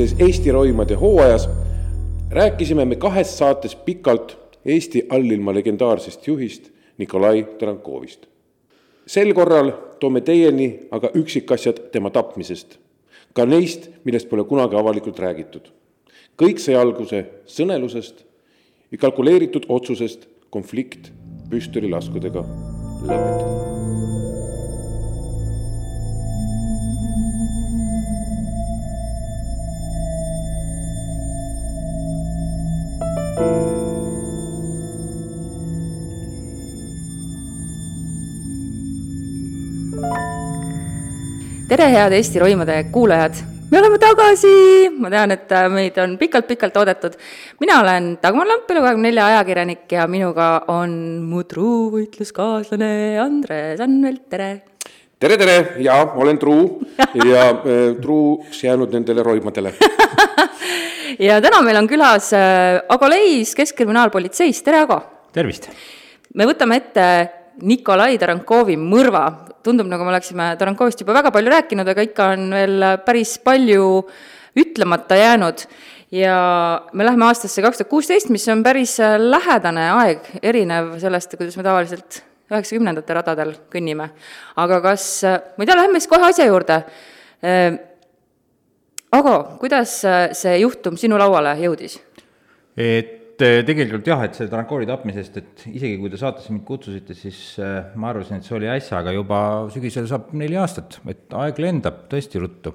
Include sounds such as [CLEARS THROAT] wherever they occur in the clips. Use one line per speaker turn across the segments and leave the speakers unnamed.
eelmises Eesti roimade hooajas rääkisime me kahes saates pikalt Eesti allilma legendaarsest juhist Nikolai Tarankovist. sel korral toome teieni aga üksikasjad tema tapmisest, ka neist, millest pole kunagi avalikult räägitud. kõik sai alguse sõnelusest ja kalkuleeritud otsusest konflikt püstolilaskudega lõpetada.
Tere, head Eesti roimade kuulajad! me oleme tagasi, ma tean, et meid on pikalt-pikalt oodatud. mina olen Dagmar Lamp, Elu24 ajakirjanik ja minuga on mu truu võitluskaaslane Andres Anvelt, tere!
tere, tere ja olen truu [LAUGHS] ja äh, truuks jäänud nendele roimadele [LAUGHS]
ja täna meil on külas äh, Ago Leis Keskkriminaalpolitseist, tere Ago!
tervist!
me võtame ette Nikolai Tarankovi mõrva, tundub, nagu me oleksime Tarankovist juba väga palju rääkinud, aga ikka on veel päris palju ütlemata jäänud. ja me läheme aastasse kaks tuhat kuusteist, mis on päris lähedane aeg, erinev sellest, kuidas me tavaliselt üheksakümnendate radadel kõnnime. aga kas, ma ei tea, lähme siis kohe asja juurde. Ago, kuidas see juhtum sinu lauale jõudis?
et tegelikult jah, et see Trankooli tapmisest, et isegi kui te saatesse mind kutsusite, siis äh, ma arvasin, et see oli äsja, aga juba sügisel saab neli aastat, et aeg lendab tõesti ruttu.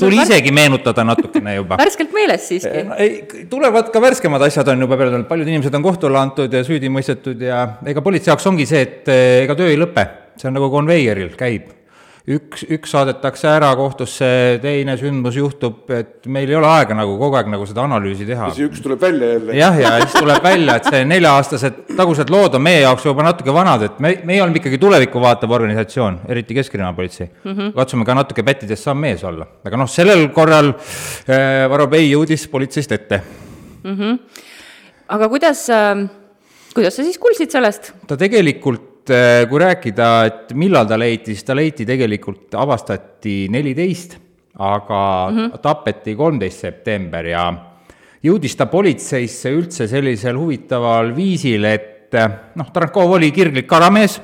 tuli isegi meenutada natukene juba [LAUGHS]
värskelt meeles siiski?
ei, tulevad ka värskemad asjad on juba peale tulnud, paljud inimesed on kohtu alla antud ja süüdi mõistetud ja ega politsei jaoks ongi see, et ega töö ei lõpe, see on nagu konveieril, käib üks, üks saadetakse ära kohtusse, teine sündmus juhtub, et meil ei ole aega nagu kogu aeg nagu seda analüüsi teha.
ja see üks tuleb välja jälle.
jah, ja siis tuleb välja, et see nelja-aastased tagused lood on meie jaoks juba natuke vanad, et me, meie oleme ikkagi tulevikku vaatav organisatsioon, eriti Keskkriminaalpolitsei mm. -hmm. katsume ka natuke pättidest samm ees olla, aga noh, sellel korral äh, Varro Pei jõudis politseist ette
mm. -hmm. aga kuidas äh, kuidas sa siis kuulsid sellest?
ta tegelikult kui rääkida, et millal ta leiti, siis ta leiti tegelikult, avastati neliteist, aga mm -hmm. tapeti kolmteist september ja jõudis ta politseisse üldse sellisel huvitaval viisil, et eh, noh, Tarankov oli kirglik kalamees,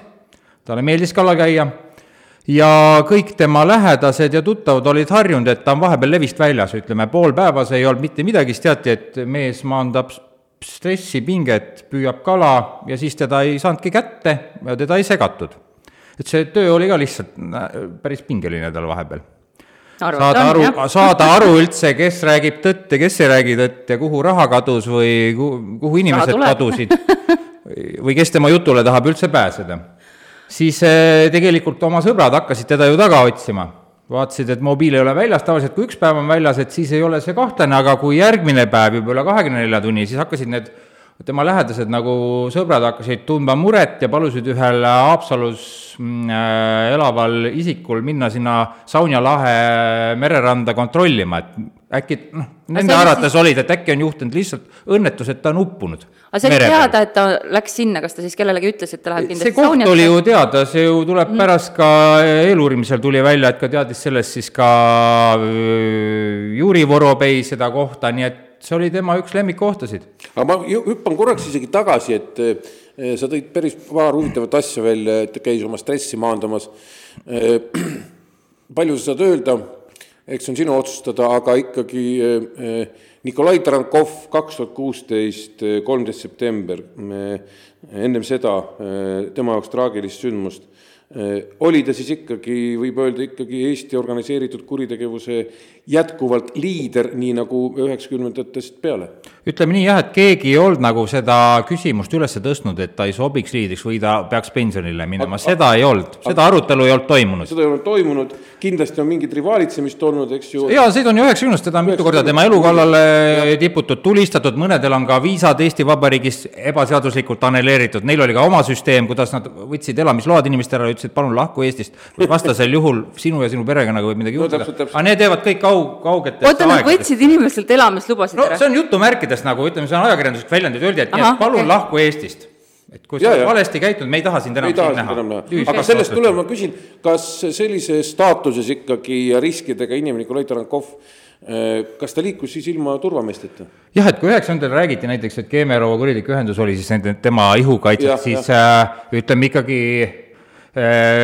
talle meeldis kala käia ja kõik tema lähedased ja tuttavad olid harjunud, et ta on vahepeal levist väljas, ütleme pool päevas ei olnud mitte midagi, siis teati, et mees maandab stressi, pinget, püüab kala ja siis teda ei saanudki kätte ja teda ei segatud. et see töö oli ka lihtsalt päris pingeline tal vahepeal. saada aru, [LAUGHS] saada aru üldse, kes räägib tõtt ja kes ei räägi tõtt ja kuhu raha kadus või kuhu, inimesed kadusid [LAUGHS] või kes tema jutule tahab üldse pääseda. siis eh, tegelikult oma sõbrad hakkasid teda ju taga otsima vaatasid, et mobiil ei ole väljas, tavaliselt kui üks päev on väljas, et siis ei ole see kahtlane, aga kui järgmine päev juba üle kahekümne nelja tunni, siis hakkasid need tema lähedased nagu sõbrad hakkasid tundma muret ja palusid ühel Haapsalus mm, äh, elaval isikul minna sinna Saunja lahe mereranda kontrollima, et äkki noh, nende arvates siis... olid, et äkki on juhtunud lihtsalt õnnetus, et ta on uppunud.
aga see oli teada, et ta läks sinna, kas ta siis kellelegi ütles, et ta läheb kindlasti
see koht Saunjasse? oli ju teada, see ju tuleb mm. pärast ka eeluurimisel tuli välja, et ka teadis sellest siis ka äh, Juri Voropei seda kohta, nii et see oli tema üks lemmikkohtasid.
aga ma hüppan korraks isegi tagasi, et eh, sa tõid päris paar huvitavat asja välja, et käis oma stressi maandamas. Eh, [CLEARS THROAT] palju sa saad öelda, eks see on sinu otsustada, aga ikkagi eh, Nikolai Tarankov, kaks tuhat kuusteist, kolmteist september, ennem seda tema jaoks traagilist sündmust, oli ta siis ikkagi, võib öelda ikkagi Eesti organiseeritud kuritegevuse jätkuvalt liider, nii nagu üheksakümnendatest peale?
ütleme nii jah, et keegi ei olnud nagu seda küsimust üles tõstnud, et ta ei sobiks liidriks või ta peaks pensionile minema, seda ei olnud, seda arutelu ei olnud toimunud.
seda ei olnud toimunud, kindlasti on mingit rivaalitsemist olnud, eks ju.
jaa, see on ju üheksakümnendast, teda on mitu korda tema elu kallale tiputud, tulistatud, mõnedel on ka viisad Eesti Vabariigis ebaseaduslikult anneleeritud, neil oli ka oma süsteem, kuidas nad võtsid elamisload inimestele ära, ütlesid palun lahku Eestist, vastasel juhul sinu ja sinu perekonnaga võib midagi juhtuda no,. aga need jäävad kõik kaug-, kaugetesse
oota, nad võtsid inimestelt elamislubasid
no, ära? see on jutumärkides nagu, ütleme, see on ajakirjanduslik väljend, et öeldi, et nii, et palun okay. lahku Eestist et kui sa oled valesti käitunud, me ei taha sind enam siin näha.
aga sellest tulenevalt ma küsin, kas sellises staatuses ikkagi ja riskidega inimene Nikolai Tarankov äh, kas ta liikus siis ilma turvameesteta?
jah, et kui üheksakümnendatel räägiti näiteks, et Keemiarova kurilik ühendus oli siis nende, tema ihukaitsjad, siis äh, ütleme ikkagi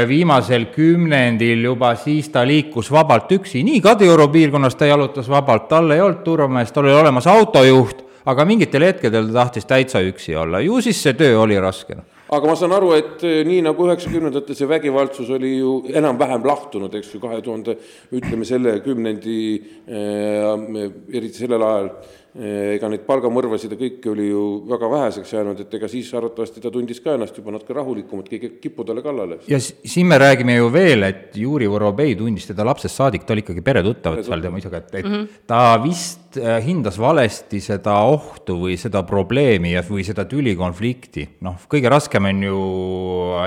viimasel kümnendil juba siis ta liikus vabalt üksi, nii Kadrioru piirkonnas ta jalutas vabalt, tal ei olnud turvameest, tal oli olemas autojuht, aga mingitel hetkedel ta tahtis täitsa üksi olla, ju siis see töö oli raske.
Aga ma saan aru, et äh, nii nagu üheksakümnendatel see vägivaldsus oli ju enam-vähem lahtunud, eks ju, kahe tuhande, ütleme selle kümnendi äh,, eriti sellel ajal Eh, ega neid palgamõrvasid ja kõike oli ju väga väheseks jäänud, et ega siis arvatavasti ta tundis ka ennast juba natuke rahulikumalt, keegi ei kipu talle kallale.
ja siin me räägime ju veel, et Juri Vorobei tundis teda lapsest saadik, ta oli ikkagi peretuttav seal tema isaga, et, et mm -hmm. ta vist äh, hindas valesti seda ohtu või seda probleemi ja, või seda tülikonflikti. noh, kõige raskem on ju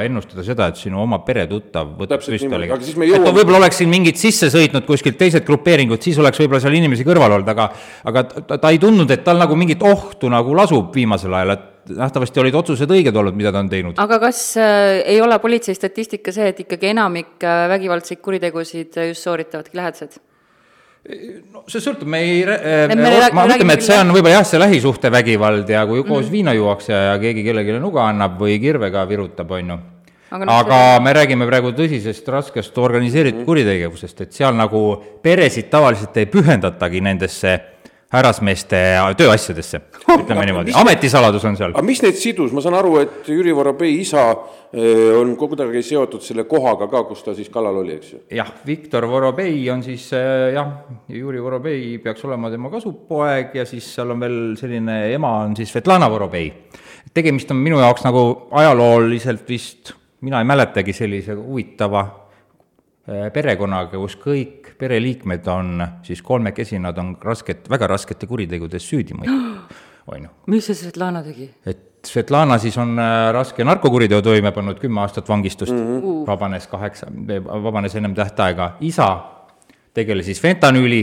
ennustada seda, et sinu oma peretuttav võtab püstoliga. Et ta võib-olla oleks siin mingit sisse sõitnud kuskilt teised grupeeringud, siis oleks võib-olla seal inimesi kõrval olnud, aga aga ta, ta ei tundnud, et tal nagu mingit ohtu nagu lasub viimasel ajal, et nähtavasti olid otsused õiged olnud, mida ta on teinud.
aga kas äh, ei ole politsei statistika see, et ikkagi enamik äh, vägivaldseid kuritegusid just sooritavadki lähedased?
no see sõltub, me ei äh,, me, ma ütleme, et see on võib-olla jah, see lähisuhtevägivald ja kui koos mm -hmm. viina juuakse ja keegi kellelegi nuga annab või kirvega virutab, on ju aga, no, aga see... me räägime praegu tõsisest, raskest organiseeritud mm. kuritegevusest, et seal nagu peresid tavaliselt ei pühendatagi nendesse härrasmeeste tööasjadesse, ütleme niimoodi, ametisaladus on seal.
aga mis neid sidus, ma saan aru, et Jüri Vorobei isa eh, on kuidagi seotud selle kohaga ka, kus ta siis kallal oli, eks ju?
jah, Viktor Vorobei on siis eh, jah, Jüri Vorobei peaks olema tema kasupoeg ja siis seal on veel selline ema on siis Svetlana Vorobei. tegemist on minu jaoks nagu ajalooliselt vist, mina ei mäletagi sellise huvitava eh, perekonnaga, kus kõik pereliikmed on siis kolmekesi, nad on rasket, väga raskete kuritegudes süüdi mõistetud, [GASPS] on ju.
mis see Svetlana tegi?
et Svetlana siis on äh, raske narkokuriteo toime pannud, kümme aastat vangistust mm, -hmm. vabanes kaheksa, vabanes ennem tähtaega, isa tegeles siis fentanüüli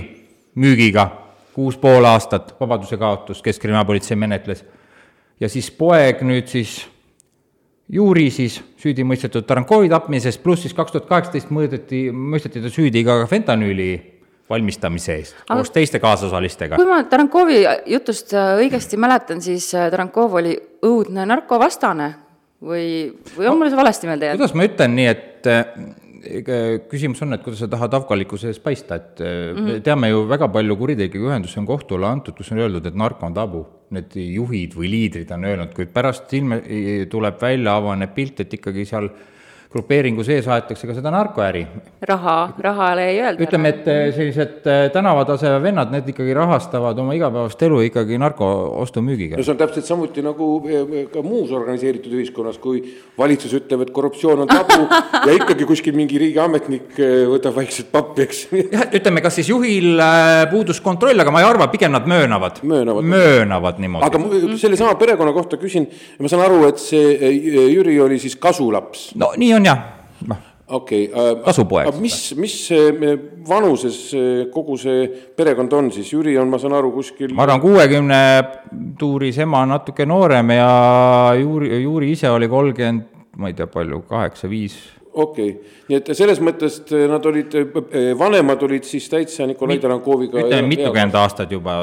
müügiga, kuus pool aastat vabaduse kaotus, Keskkriminaalpolitsei menetles, ja siis poeg nüüd siis juuri siis süüdi mõistetud Tarankovi tapmises, pluss siis kaks tuhat kaheksateist mõõdeti, mõisteti ta süüdi ka fentanüüli valmistamise eest Aga koos teiste kaasosalistega.
kui ma Tarankovi jutust äh, õigesti mäletan, siis äh, Tarankov oli õudne narkovastane või, või on no, mul see valesti meelde
jäänud? kuidas ma ütlen nii, et äh, küsimus on, et kuidas sa tahad afgalikkuse ees paista, et mm -hmm. me teame ju väga palju kuritegelikke ühendusi on kohtule antud, kus on öeldud, et narko on tabu need juhid või liidrid on öelnud, kuid pärast ilme, tuleb välja, avaneb pilt, et ikkagi seal grupeeringu sees aetakse ka seda narkoäri.
raha, rahale ei öelda.
ütleme, et eh, sellised eh, tänavataseme vennad, need ikkagi rahastavad oma igapäevast elu ikkagi narko ostu-müügiga.
no see on täpselt samuti nagu eh, ka muus organiseeritud ühiskonnas, kui valitsus ütleb, et korruptsioon on tabu [LAUGHS] ja ikkagi kuskil mingi riigiametnik võtab vaikselt pappi, eks.
jah, ütleme, kas siis juhil puudus kontroll, aga ma ei arva, pigem nad möönavad.
möönavad,
möönavad niimoodi.
aga sellesama perekonna kohta küsin, ma saan aru, et see Jüri oli siis kasulaps.
no nii on on jah, noh
okei okay, äh,,
kasupoeg.
mis, mis vanuses kogu see perekond on siis, Jüri on, ma saan aru, kuskil
ma arvan, kuuekümne tuuris ema on natuke noorem ja Jüri, Jüri ise oli kolmkümmend, ma ei tea, palju, kaheksa, viis
okei okay., nii et selles mõttes nad olid, vanemad olid siis täitsa Nikolai Tarankoviga
ütleme mitukümmend aastat juba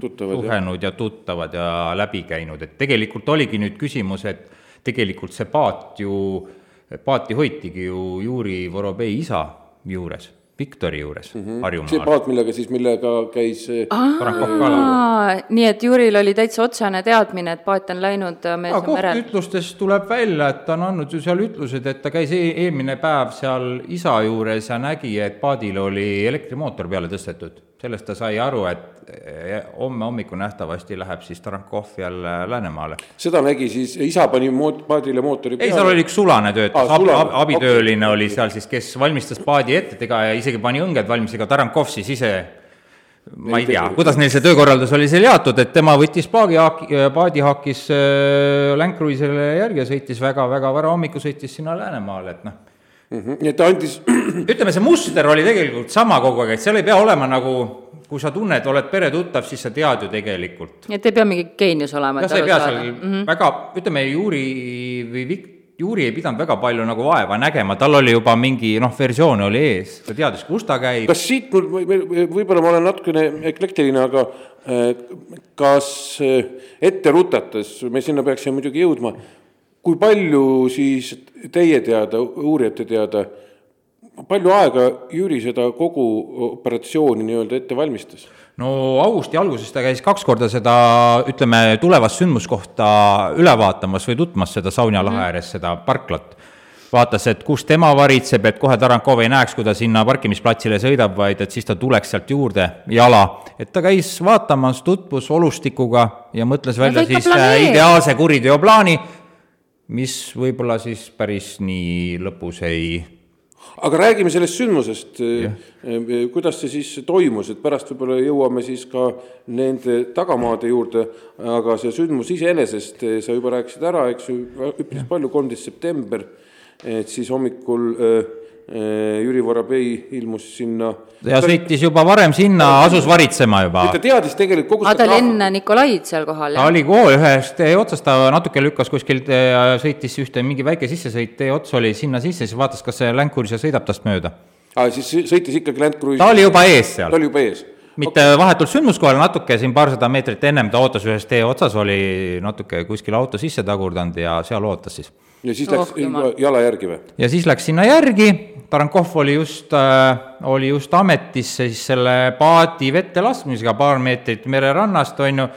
suhenud ja. tuttavad ja läbi käinud, et tegelikult oligi nüüd küsimus, et tegelikult see paat ju, paati hoitigi ju Juri Vorobei isa juures Viktori juures mm -hmm.
see
Harjumaal.
paat, millega siis, millega käis äh,
aa, nii et Juril oli täitsa otsene teadmine, et paat on läinud äh,
aga
mees merel.
kohtuütlustest tuleb välja, et ta on andnud ju seal ütlused, et ta käis e eelmine päev seal isa juures ja nägi, et paadil oli elektrimootor peale tõstetud. Sellest ta sai aru, et eh, homme hommikul nähtavasti läheb siis Tarankov jälle Läänemaale.
seda nägi siis, isa pani moot-, paadile mootori
ei, seal oli üks sulane töötas
Aa,
ab,, ab, abitööline okay. oli seal siis, kes valmistas paadi ette, ega ja isegi pani õnged valmis, ega Tarankov siis ise ma ei
Ei
tea kuidas neil see töökorraldus oli seal jaotud, et tema võttis paagi, paadi haakis äh, Land Cruiserile järgi ja sõitis väga-väga varahommikul sõitis sinna Läänemaale, et noh,
Mhm, nii et ta andis, [CLEARS THROAT]
ütleme, see muster oli tegelikult sama kogu aeg, et seal ei pea olema nagu kui sa tunned, oled peretuttav, siis sa tead ju tegelikult.
et ei pea mingi geenius olema.
jah, sa ei pea seal mm -hmm. väga, ütleme, Juri või Vik-, Juri ei pidanud väga palju nagu vaeva nägema, tal oli juba mingi noh, versioon oli ees, ta teadis, kus ta käib.
kas siit mul või- või- võib-olla ma olen natukene eklektiline, aga äh, kas äh, ette rutates, me sinna peaksime muidugi jõudma, kui palju siis teie teada, uurijate teada, palju aega Jüri seda kogu operatsiooni nii-öelda ette valmistas?
no augusti alguses ta käis kaks korda seda, ütleme, tulevast sündmuskohta üle vaatamas või tutvumas seda Saunja lahe ääres, seda parklat. vaatas, et kus tema varitseb, et kohe Tarankov ei näeks, kui ta sinna parkimisplatsile sõidab, vaid et siis ta tuleks sealt juurde jala. et ta käis vaatamas, tutvus olustikuga ja mõtles välja
ikka
siis äh,
planeeris.
ideaalse kuriteoplaani, mis võib-olla siis päris nii lõpus ei
aga räägime sellest sündmusest, kuidas see siis toimus, et pärast võib-olla jõuame siis ka nende tagamaade juurde, aga see sündmus iseenesest, sa juba rääkisid ära, eks ju, üpris palju, kolmteist september, et siis hommikul äh, äh, Jüri Vorobei ilmus sinna
ja sõitis juba varem sinna, asus varitsema juba.
ta teadis tegelikult kogu
aa, ta oli enne Nikolaid seal kohal,
ta
jah?
oli kool ühest tee otsast, ta natuke lükkas kuskilt ja sõitis ühte mingi väike sissesõit, tee ots oli sinna sisse, siis vaatas, kas see Land Cruiser sõidab tast mööda.
aa, siis sõitis ikkagi Land Cruise,
ta oli juba ees
ta
seal,
oli juba ees.
mitte vahetult sündmuskohal, natuke siin paarsada meetrit ennem ta ootas ühes tee otsas, oli natuke kuskil auto sisse tagurdanud ja seal ootas siis.
Ja siis
Oh,
läks
jumal.
jala järgi või?
ja siis läks sinna järgi, Tarankov oli just äh,, oli just ametisse siis selle paadi vette laskmisega paar meetrit mererannast, on ju,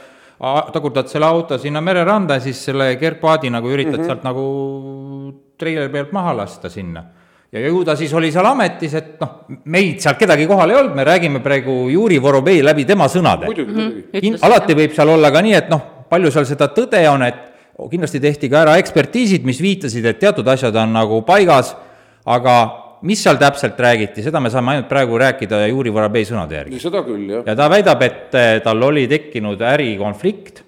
tagurdad selle auto sinna mereranda ja siis selle kergpaadi nagu üritad mm -hmm. sealt nagu treileri pealt maha lasta sinna. ja ju ta siis oli seal ametis, et noh, meid sealt kedagi kohal ei olnud, me räägime praegu Juri Vorobei läbi tema sõnade. Kin-
Ütles,
alati võib seal olla ka nii, et noh, palju seal seda tõde on, et kindlasti tehti ka ära ekspertiisid, mis viitasid, et teatud asjad on nagu paigas, aga mis seal täpselt räägiti, seda me saame ainult praegu rääkida Juri Vorobei sõnade järgi.
seda küll, jah.
ja ta väidab, et eh, tal oli tekkinud ärikonflikt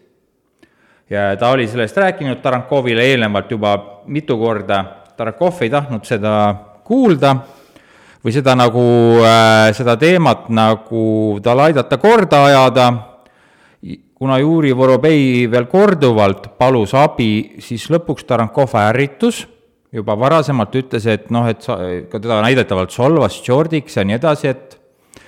ja ta oli sellest rääkinud Tarankovile eelnevalt juba mitu korda, Tarankov ei tahtnud seda kuulda või seda nagu äh,, seda teemat nagu tal aidata korda ajada kuna Juri Vorobei veel korduvalt palus abi, siis lõpuks Tarankov ärritus, juba varasemalt ütles, et noh, et sa, ka teda näidetavalt solvas Jordiks ja nii edasi, et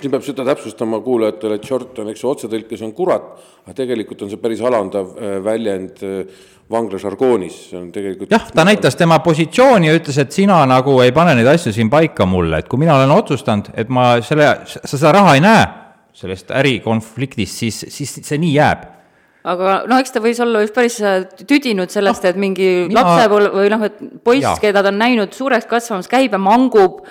siin peab seda täpsustama kuulajatele, et short on, eks ju, otsetõlkes on kurat, aga tegelikult on see päris alandav äh, väljend äh, vangla žargoonis, see on tegelikult
jah, ta näitas tema positsiooni ja ütles, et sina nagu ei pane neid asju siin paika mulle, et kui mina olen otsustanud, et ma selle, sa seda raha ei näe sellest ärikonfliktist, siis, siis see nii jääb
aga noh, eks ta võis olla just päris äh, tüdinud sellest, et mingi
mina-
lapsepõlv või noh, et poiss keda ta on näinud suureks kasvamas, käib ja mangub,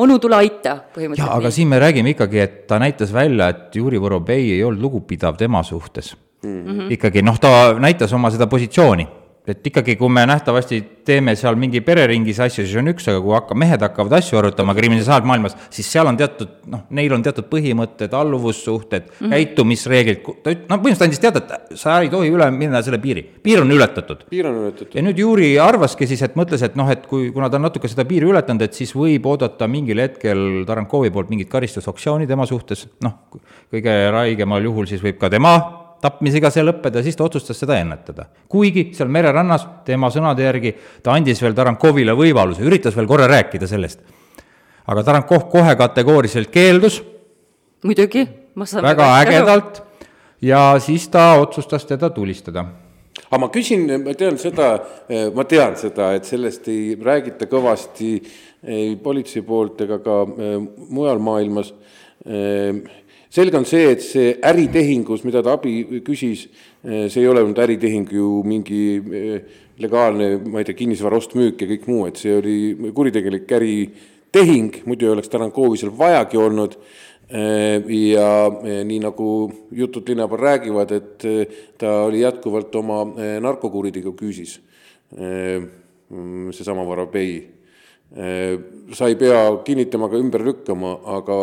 onu, tule aita,
jaa, aga
põhimõtteliselt.
siin me räägime ikkagi, et ta näitas välja, et Juri Vorobei ei olnud lugupidav tema suhtes mm. -hmm. ikkagi noh, ta näitas oma seda positsiooni, et ikkagi, kui me nähtavasti teeme seal mingi pereringis asju, siis on üks, aga kui hakka, mehed hakkavad asju arutama kriminaalmaailmas, siis seal on teatud noh, neil on teatud põhimõtted, alluvussuhted mm, -hmm. käitumisreeglid, ta üt-, noh, põhimõtteliselt andis teada, et sa ei tohi üle minna selle piiri, piir on ületatud
piir on ületatud.
ja nüüd Juri arvaski siis, et mõtles, et noh, et kui, kuna ta on natuke seda piiri ületanud, et siis võib oodata mingil hetkel Tarankovi poolt mingit karistusaktsiooni tema suhtes, noh, kõige raigemal juhul siis võib ka tema tapmisega see lõppeda, siis ta otsustas seda ennetada. kuigi seal mererannas tema sõnade järgi ta andis veel Tarankovile võimaluse, üritas veel korra rääkida sellest. aga Tarankov kohe kategooriliselt keeldus,
muidugi, ma saan
väga ägedalt, ja siis ta otsustas teda tulistada
aga ma küsin, ma tean seda, ma tean seda, et sellest ei räägita kõvasti ei politsei poolt ega ka äh, mujal maailmas. Selge on see, et see äritehingus, mida ta abi küsis, äh, see ei ole olnud äritehing ju mingi legaalne, ma ei tea, kinnisvara ost-müük ja kõik muu, et see oli kuritegelik äritehing, muidu ei oleks Tarankovi seal vajagi olnud. Ja nii nagu jutud linna peal räägivad, et ta oli jätkuvalt oma narkokuritegu küüsis, seesama Vorobei sa ei pea kinnitama ega ümber lükkama, aga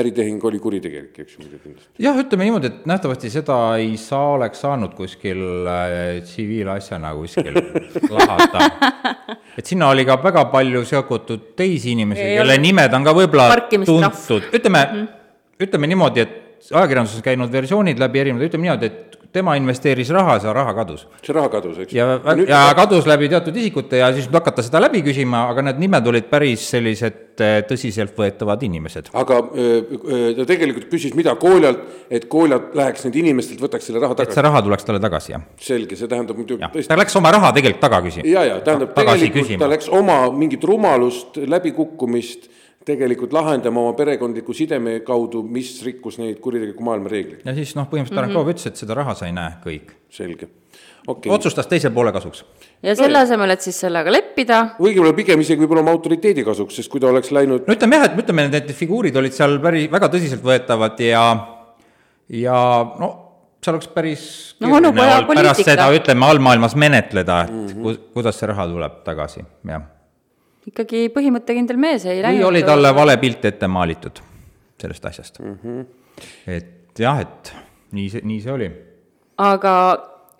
äritehing oli kuritegelik, eks ju muidugi kindlasti.
jah, ütleme niimoodi, et nähtavasti seda ei saa, oleks saanud kuskil äh, tsiviilasjana äh, kuskil [LAUGHS] lahata. et sinna oli ka väga palju seotud teisi inimesi, kelle nimed on ka võib-olla tuntud, ütleme mm, -hmm. ütleme niimoodi, et ajakirjanduses käinud versioonid läbi erinevad, ütleme niimoodi, et tema investeeris raha, see raha kadus.
see raha kadus, eks.
ja, ja kadus läbi teatud isikute ja siis hakata seda läbi küsima, aga need nimed olid päris sellised eh, tõsiseltvõetavad inimesed.
aga ta tegelikult küsis mida Koljalt, et Koljalt läheks nüüd inimestelt, võtaks selle raha tagasi.
et see raha tuleks talle tagasi, jah.
selge, see tähendab muidugi
tõesti. ta läks oma raha tegelikult taga küsima.
ja, ja tähendab tegelikult ta läks oma mingit rumalust, läbikukkumist tegelikult lahendama oma perekondliku sideme kaudu, mis rikkus neid kuritegeliku maailma reegleid.
ja siis noh, põhimõtteliselt Tarankov mm -hmm. ütles, et seda raha sa ei näe, kõik.
selge
okay.. otsustas teise poole kasuks.
ja selle no, asemel, et siis sellega leppida.
õigemini pigem isegi võib-olla oma autoriteedi kasuks, sest kui ta oleks läinud.
no ütleme jah, et ütleme, need figuurid olid seal päris, väga tõsiseltvõetavad ja, ja no seal oleks päris
no,
pärast seda, ütleme, allmaailmas menetleda, et mm -hmm. kuidas see raha tuleb tagasi, jah
ikkagi põhimõttekindel mees ei
läinud. või oli talle vale pilt ette maalitud sellest asjast mm. -hmm. et jah, et nii see, nii see oli.
aga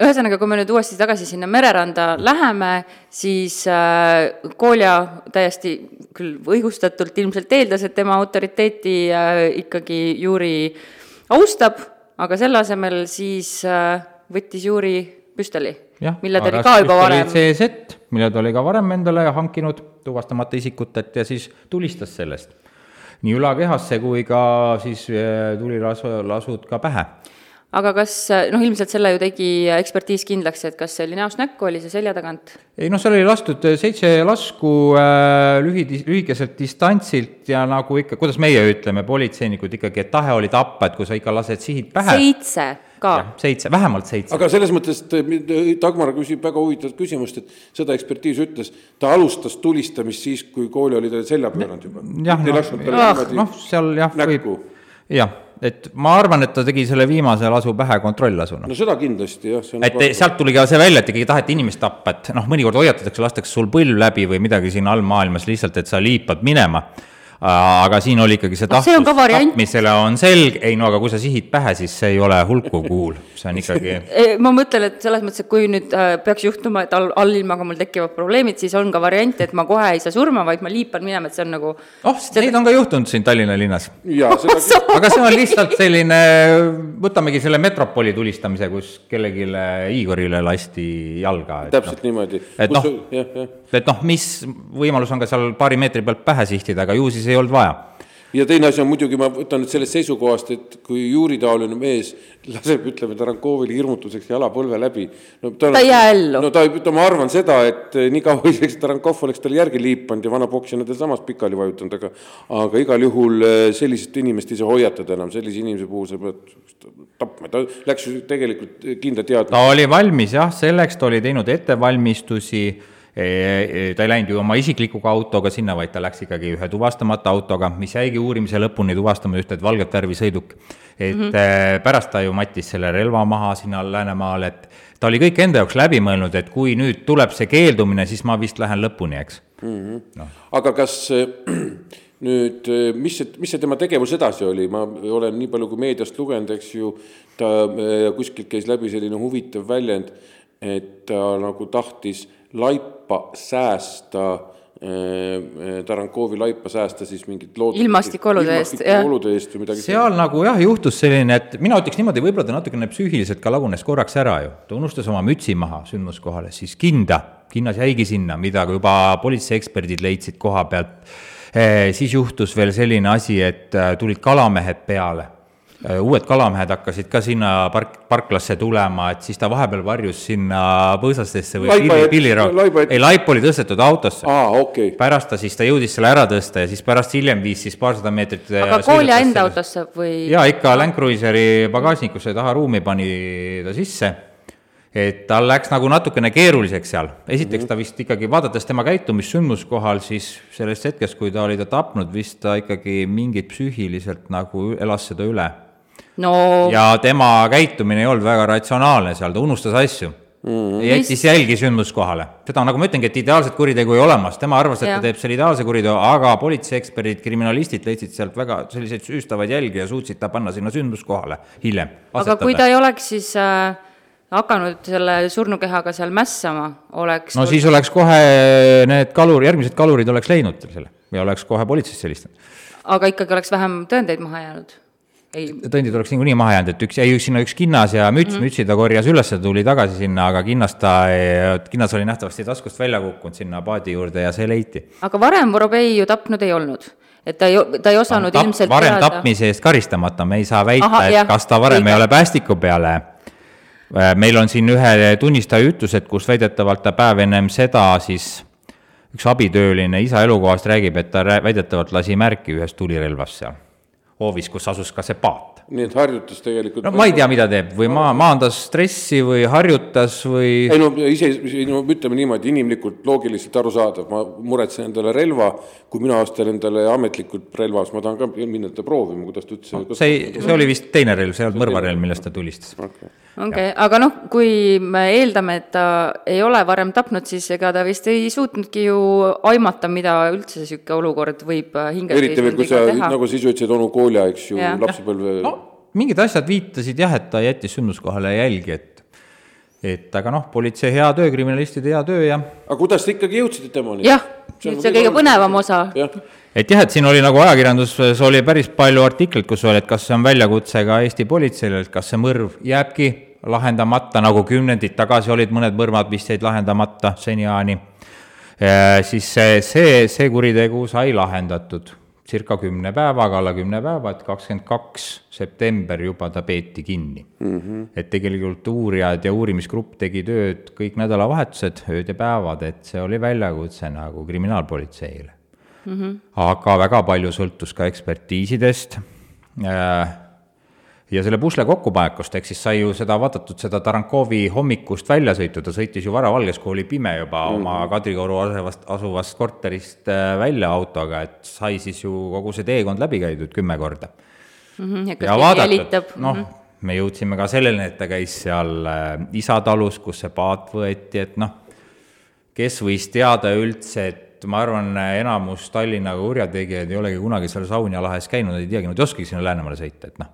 ühesõnaga, kui me nüüd uuesti tagasi sinna mereranda läheme, siis äh, Kolja täiesti küll õigustatult ilmselt eeldas, et tema autoriteeti äh, ikkagi Juri austab, aga selle asemel siis äh, võttis Juri püstoli mille ta oli ka juba varem.
CZ, mille ta oli ka varem endale hankinud tuvastamata isikutelt ja siis tulistas sellest. nii ülakehasse kui ka siis eh, tulilasud ka pähe
aga kas, noh, ilmselt selle ju tegi ekspertiis kindlaks, et kas see oli näost näkku, oli see selja tagant?
ei noh, seal oli lastud seitse lasku äh, lühi, lühikeselt distantsilt ja nagu ikka, kuidas meie ütleme, politseinikud ikkagi, et tahe oli tappa, et kui sa ikka lased sihid pähe.
seitse ka.
seitse, vähemalt seitse.
aga selles mõttes, et Dagmar küsib väga huvitavat küsimust, et seda ekspertiis ütles, ta alustas tulistamist siis, kui kooli oli ta selja pööranud juba.
jah, noh, noh, seal jah, võib, jah et ma arvan, et ta tegi selle viimase lasu pähe kontrolllasuna.
no seda kindlasti jah.
et väga... sealt tuli ka see välja, et ikkagi taheti inimest tappa, et noh, mõnikord hoiatatakse, lastakse sul põlv läbi või midagi siin allmaailmas lihtsalt, et sa liipad minema aga siin oli ikkagi see tahtlus tapmisele on selge, ei no aga kui sa sihid pähe, siis see ei ole hulku kuul, see on [LAUGHS] ikkagi
ma mõtlen, et selles mõttes, et kui nüüd äh, peaks juhtuma, et all, allilmaga mul tekivad probleemid, siis on ka variant, et ma kohe ei saa surma, vaid ma liipan minema, et see on nagu
oh, seda... neid on ka juhtunud siin Tallinna linnas. [LAUGHS] Seda... aga see on lihtsalt selline, võtamegi selle Metropoli tulistamise, kus kellelegi Igorile lasti jalga.
täpselt no. niimoodi.
et noh, et noh, mis võimalus on ka seal paari meetri pealt pähe sihtida, aga ju siis ei olnud vaja
ja teine asi on muidugi, ma võtan nüüd sellest seisukohast, et kui juuritaoline mees laseb, ütleme, Tarankovile hirmutuseks jala põlve läbi.
no ta, ta ei jää ellu.
no ta, ma arvan seda, et eh, nii kaua isegi Tarankov oleks talle järgi liipanud ja vana poksina teda samas pikali vajutanud, aga aga igal juhul eh, sellist inimest ei saa hoiatada enam, sellise inimese puhul sa pead tapma, ta läks ju tegelikult kindla teadmisega.
ta oli valmis jah, selleks ta oli teinud ettevalmistusi ta ei läinud ju oma isikliku autoga sinna, vaid ta läks ikkagi ühe tuvastamata autoga, mis jäigi uurimise lõpuni tuvastama just, et valget värvi sõiduk. et mm -hmm. pärast ta ju mattis selle relva maha sinna Läänemaale, et ta oli kõik enda jaoks läbi mõelnud, et kui nüüd tuleb see keeldumine, siis ma vist lähen lõpuni, eks mm.
-hmm. No. aga kas [CLEARS THROAT] nüüd, mis see, mis see tema tegevus edasi oli, ma olen nii palju kui meediast lugenud, eks ju, ta kuskilt käis läbi selline huvitav väljend, et ta nagu tahtis laipa säästa äh, äh, Tarankovi laipa säästa siis mingit lood-.
ilmastikuolude eest,
jah. olude eest või midagi.
seal sellist. nagu jah, juhtus selline, et mina ütleks niimoodi, võib-olla ta natukene psüühiliselt ka lagunes korraks ära ju. ta unustas oma mütsi maha sündmuskohale, siis kinda, kinnas jäigi sinna, mida juba politseieeksperdid leidsid koha pealt. Eh, siis juhtus veel selline asi, et äh, tulid kalamehed peale uued kalamehed hakkasid ka sinna park, parklasse tulema, et siis ta vahepeal varjus sinna põõsastesse või pilli,
jät-
ei laip oli tõstetud autosse.
okei okay.,
pärast ta siis, ta jõudis selle ära tõsta ja siis pärast hiljem viis siis paarsada meetrit äh,
aga Kolja enda autosse või?
jaa, ikka Land Cruiseri pagasnikusse taha ruumi pani ta sisse. et tal läks nagu natukene keeruliseks seal. esiteks ta vist ikkagi, vaadates tema käitumist sündmuskohal, siis sellest hetkest, kui ta oli ta tapnud, vist ta ikkagi mingit psüühiliselt nagu elas seda üle.
No
ja tema käitumine ei olnud väga ratsionaalne seal, ta unustas asju mm.. jättis jälgi sündmuskohale. seda nagu ma ütlengi, et ideaalset kuritegu ei olemas, tema arvas, et
Jah.
ta teeb selle ideaalse kuriteo, aga politseieeksperdid, kriminalistid leidsid sealt väga selliseid süüstavaid jälgi ja suutsid ta panna sinna sündmuskohale hiljem.
aga kui ta ei oleks siis äh, hakanud selle surnukehaga seal mässama, oleks
no siis oleks kohe need kalur, järgmised kalurid oleks leidnud selle ja oleks kohe politseisse helistanud.
aga ikkagi oleks vähem tõendeid maha jäänud? Ei,
tõendid oleks niikuinii maha jäänud, et üks jäi sinna üks kinnas ja müts mm, -hmm. mütsi ta korjas üles, ta tuli tagasi sinna, aga kinnas ta, kinnas oli nähtavasti taskust välja kukkunud sinna paadi juurde ja see leiti.
aga varem Vorobei ju tapnud ei olnud? et ta ei, ta ei osanud
Tap,
ilmselt
varem
teada
tapmise eest karistamata, me ei saa väita, et
jah.
kas ta varem
Õige.
ei ole päästiku peale. meil on siin ühe tunnistaja ütlused, kus väidetavalt ta päev ennem seda siis üks abitööline isa elukohast räägib, et ta väidetavalt lasi märki ühest tulirelvast seal hoovis, kus asus ka see paat.
Nii et harjutas tegelikult
no ma ei tea, mida teeb. Või maa, maandas stressi või harjutas või
ei no ise, no ütleme niimoodi, inimlikult, loogiliselt arusaadav, ma muretsen endale relva, kui mina ostan endale ametlikult relva, siis ma tahan ka minna teda proovima, kuidas ta üldse
see ei, see oli vist teine relv, see ei olnud mõrvarelv, millest ta tulistas.
okay.
Okei okay., aga noh, kui me eeldame, et ta ei ole varem tapnud, siis ega ta vist ei suutnudki ju aimata, mida üldse niisugune olukord võib
eriti veel, kui sa, nagu sa ise ütlesid, onu Kolja, eks ju, lapsepõlve
no mingid asjad viitasid jah, et ta jättis sündmuskohale jälgi, et et aga noh, politsei hea töö, kriminalistide hea töö ja
aga kuidas te ikkagi jõudsite temani?
jah,
See on
nüüd see
kõige
kõige põnevam osa.
jah,
et jah, et siin oli nagu ajakirjanduses oli päris palju artikleid, kus oli, et kas see on väljakutse ka Eesti politseile, et kas see mõrv jääbki lahendamata, nagu kümnendid tagasi olid mõned mõrvad, mis jäid lahendamata seniajani. siis see, see, see kuritegu sai lahendatud circa kümne päevaga, alla kümne päeva, et kakskümmend kaks september juba ta peeti kinni mm. -hmm. et tegelikult uurijad ja uurimisgrupp tegi tööd kõik nädalavahetused, ööd ja päevad, et see oli väljakutse nagu kriminaalpolitseile mm. -hmm. aga väga palju sõltus ka ekspertiisidest äh, ja selle pusle kokkupanekust, ehk siis sai ju seda vaadatud, seda Tarankovi hommikust väljasõitu, ta sõitis ju varavalges, kui oli pime juba mm -hmm. oma Kadrikoru asuvast, asuvast korterist äh, välja autoga, et sai siis ju kogu see teekond läbi käidud kümme korda. ja vaadatud, noh, me jõudsime ka selleni, et ta käis seal äh, isa talus, kus see paat võeti, et noh, kes võis teada üldse, et ma arvan, enamus Tallinna kurjategijaid ei olegi kunagi seal Saunja lahes käinud, nad ei teagi, nad ei oskagi sinna Läänemaale sõita, et noh.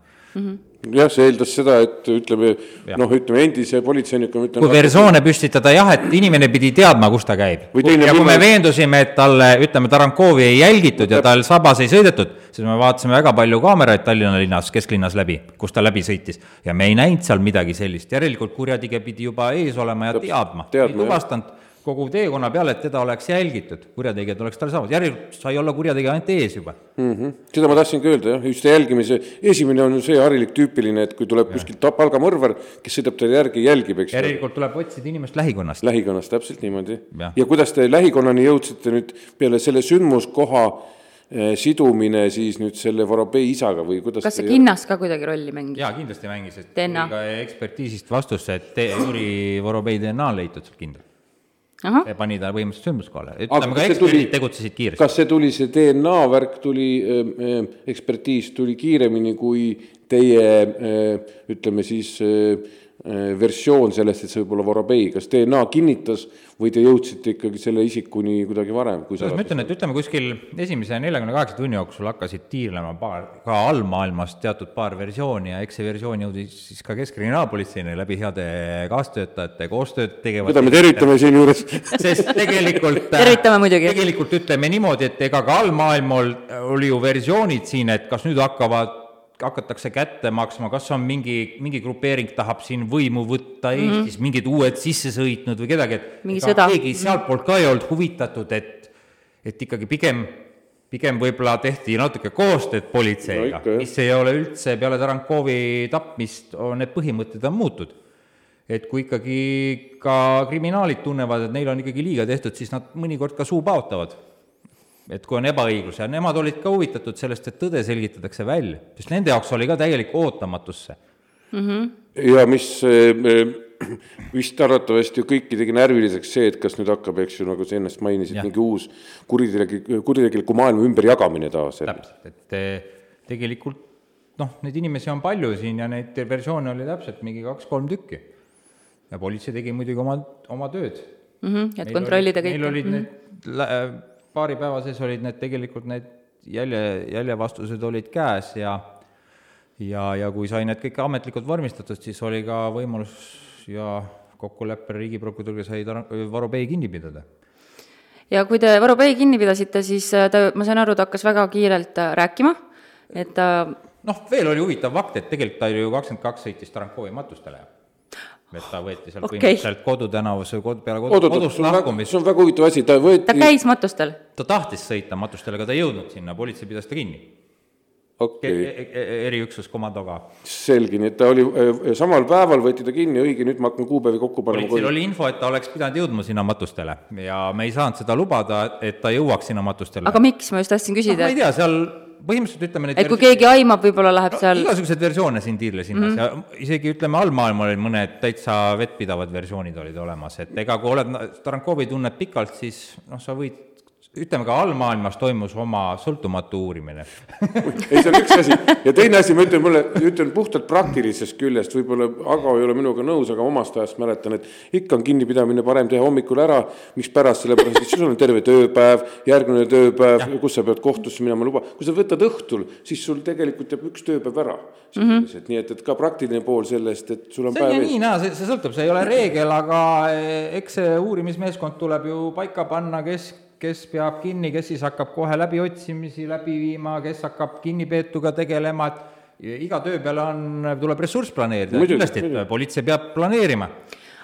Jah, see eeldas seda, et ütleme, noh, ütleme endise politseinikuna ütlen
kui versioone püstitada jah, et inimene pidi teadma, kus ta käib. Ja kui me
võimalus-
veendusime, et talle, ütleme, Tarankovi ei jälgitud ja tal sabas ei sõidetud, siis me vaatasime väga palju kaameraid Tallinna linnas, kesklinnas läbi, kus ta läbi sõitis. ja me ei näinud seal midagi sellist, järelikult kurjategija pidi juba ees olema ja teadma. ei tuvastanud kogu teekonna peale, et teda oleks jälgitud, kurjategijad oleks talle saanud, järelikult sai olla kurjategija ainult ees juba.
mm. -hmm. seda ma tahtsingi öelda jah, just jälgimise, esimene on see harilik tüüpiline, et kui tuleb kuskilt ta- palgamõrvar, kes sõidab teile järgi, jälgib, eks
järelikult tuleb otsida inimest lähikonnast.
lähikonnas täpselt niimoodi ja kuidas te lähikonnani jõudsite nüüd peale selle sündmuskoha eh, sidumine siis nüüd selle Vorobei isaga või kuidas
kas see kinnas ka kuidagi rolli mängis?
jaa, kindlasti mängis, et
DNA.
tuli ka ekspertiisist vastus, et te- Jüri Vorobei DNA on leitud sealt kindlalt.
ahah,
see pani ta põhimõtteliselt sündmuskohale,
Aga
ütleme ka
kas see tuli-
eksperdid tegutsesid kiiresti.
kas see tuli, see DNA värk tuli, ekspertiis tuli kiiremini kui teie eh, ütleme siis eh, versioon sellest, et see võib olla Vorobei, kas DNA kinnitas või te jõudsite ikkagi selle isikuni kuidagi varem, kui
kuidas ma ütlen, et ütleme kuskil esimese neljakümne kaheksa tunni jooksul hakkasid tiirlema paar, ka allmaailmast teatud paar versiooni ja eks see versioon jõudis siis ka Keskkriminaalpolitseini läbi heade kaastöötajate, koostööd tegevate
keda me tervitame siinjuures. [LAUGHS]
Sest tegelikult
Tervitame muidugi.
tegelikult ütleme niimoodi, et ega ka allmaailmal oli ju versioonid siin, et kas nüüd hakkavad hakatakse kätte maksma, kas on mingi, mingi grupeering tahab siin võimu võtta Eestis mm, -hmm. mingid uued sisse sõitnud või kedagi, et
Mingi
ega
sõda.
keegi sealtpoolt ka ei olnud huvitatud, et, et ikkagi pigem pigem võib-olla tehti natuke koostööd
No
politseiga
jah.
mis ei ole üldse peale Tarankovi tapmist, on need põhimõtted on muutunud. et kui ikkagi ka kriminaalid tunnevad, et neile on ikkagi liiga tehtud, siis nad mõnikord ka suu paotavad. Et kui on ebaõiglus ja nemad olid ka huvitatud sellest, et tõde selgitatakse välja, sest nende jaoks oli ka täielik ootamatusse.
ja mis eh, vist arvatavasti kõiki tegi närviliseks see, et kas nüüd hakkab, eks ju, nagu sa ennast mainisid, mingi uus kuritegelik, kuritegeliku maailma ümberjagamine taas.
täpselt, et eh, tegelikult noh, neid inimesi on palju siin ja neid versioone oli täpselt mingi kaks-kolm tükki. ja politsei tegi muidugi oma, oma tööd.
Mhm, et kontrollida kõike.
Neil olid need lä- paari päeva sees olid need tegelikult need jälje, jäljevastused olid käes ja ja, ja kui sai need kõik ametlikult vormistatud, siis oli ka võimalus ja kokkuleppel riigiprokuröriga sai Tar-, Varobei kinni pidada.
ja kui te Varobei kinni pidasite, siis äh, ta, ma sain aru, ta hakkas väga kiirelt äh, rääkima, et ta
noh, veel oli huvitav fakt, et tegelikult ta ju kakskümmend kaks sõitis Tarankovi matustele. Et ta võeti seal okay. põhimõtteliselt kodutänavas või kod-, peale kodu, kodust
see on väga,
lahkumist,
see on väga huvitav asi, ta
ta
võeti,
käis matustel.
ta tahtis sõita matustele, aga ta ei jõudnud sinna, politsei pidas ta kinni
okei
e.
okay.,
E eriüksus komandoga.
selge, nii et ta oli, samal päeval võeti ta kinni, õige, nüüd ma hakkan kuupäevi kokku panema.
politseil oli info, et ta oleks pidanud jõudma sinna matustele ja me ei saanud seda lubada, et ta jõuaks sinna matustele.
aga miks, ma just tahtsin küsida
ma ei tea, seal põhimõtteliselt ütleme
et kui keegi aimab, võib-olla läheb seal
no, igasuguseid versioone siin tiirlesinnas mm -hmm. ja isegi ütleme, allmaailmal olid mõned täitsa vettpidavad versioonid olid olemas, et ega kui oled Tarankovi tunned pikalt, siis noh, sa võid ütleme ka allmaailmas toimus oma sõltumatu uurimine.
ei, see on üks asi. Ja teine asi, ma ütlen mulle, ütlen puhtalt praktilisest küljest, võib-olla Ago ei ole minuga nõus, aga omast ajast mäletan, et ikka on kinnipidamine parem teha hommikul ära, mispärast, sellepärast et siis on terve tööpäev, järgmine tööpäev, kus sa pead kohtusse minema, luba, kui sa võtad õhtul, siis sul tegelikult jääb üks tööpäev ära. Sisuliselt, nii et, et ka praktiline pool sellest, et sul on
see on
päev ees.
nii naa, see, see sõltub, see ei ole reegel, aga eh, eks see uurimismeeskond tuleb ju paika panna, kes, kes peab kinni, kes siis hakkab kohe läbiotsimisi läbi viima, kes hakkab kinnipeetuga tegelema, et iga töö peale on, tuleb ressurss planeerida, kindlasti, et politsei peab planeerima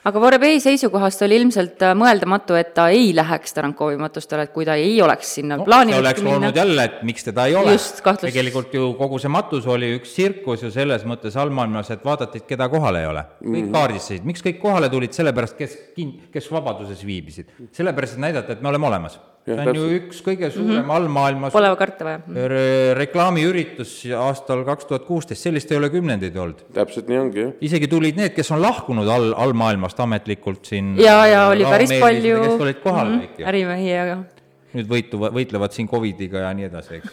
aga Vorebei seisukohast oli ilmselt äh, mõeldamatu, et ta ei läheks Tarankovi matustele, et kui ta ei oleks sinna
no,
plaaninud
oleks olnud jälle, et miks teda ei ole. Tegelikult ju kogu see matus oli üks tsirkus ju selles mõttes allmaailmas, et vaadati, et keda kohal ei ole. kõik kaardistasid, miks kõik kohale tulid, sellepärast kes kin-, kes vabaduses viibisid. sellepärast, et näidata, et me oleme olemas. See on ju üks kõige suurem mm -hmm. allmaailmas
Pole karta vaja.
re reklaamiüritus aastal kaks tuhat kuusteist, sellist ei ole kümnendeid olnud.
täpselt nii ongi, jah.
isegi tulid need, kes on lahkunud all, allmaailmast ametlikult siin
ja, ja oli päris palju
kes olid kohal mm -hmm.
ärimehi ja
nüüd võitu, võitlevad siin Covidiga ja nii edasi, eks.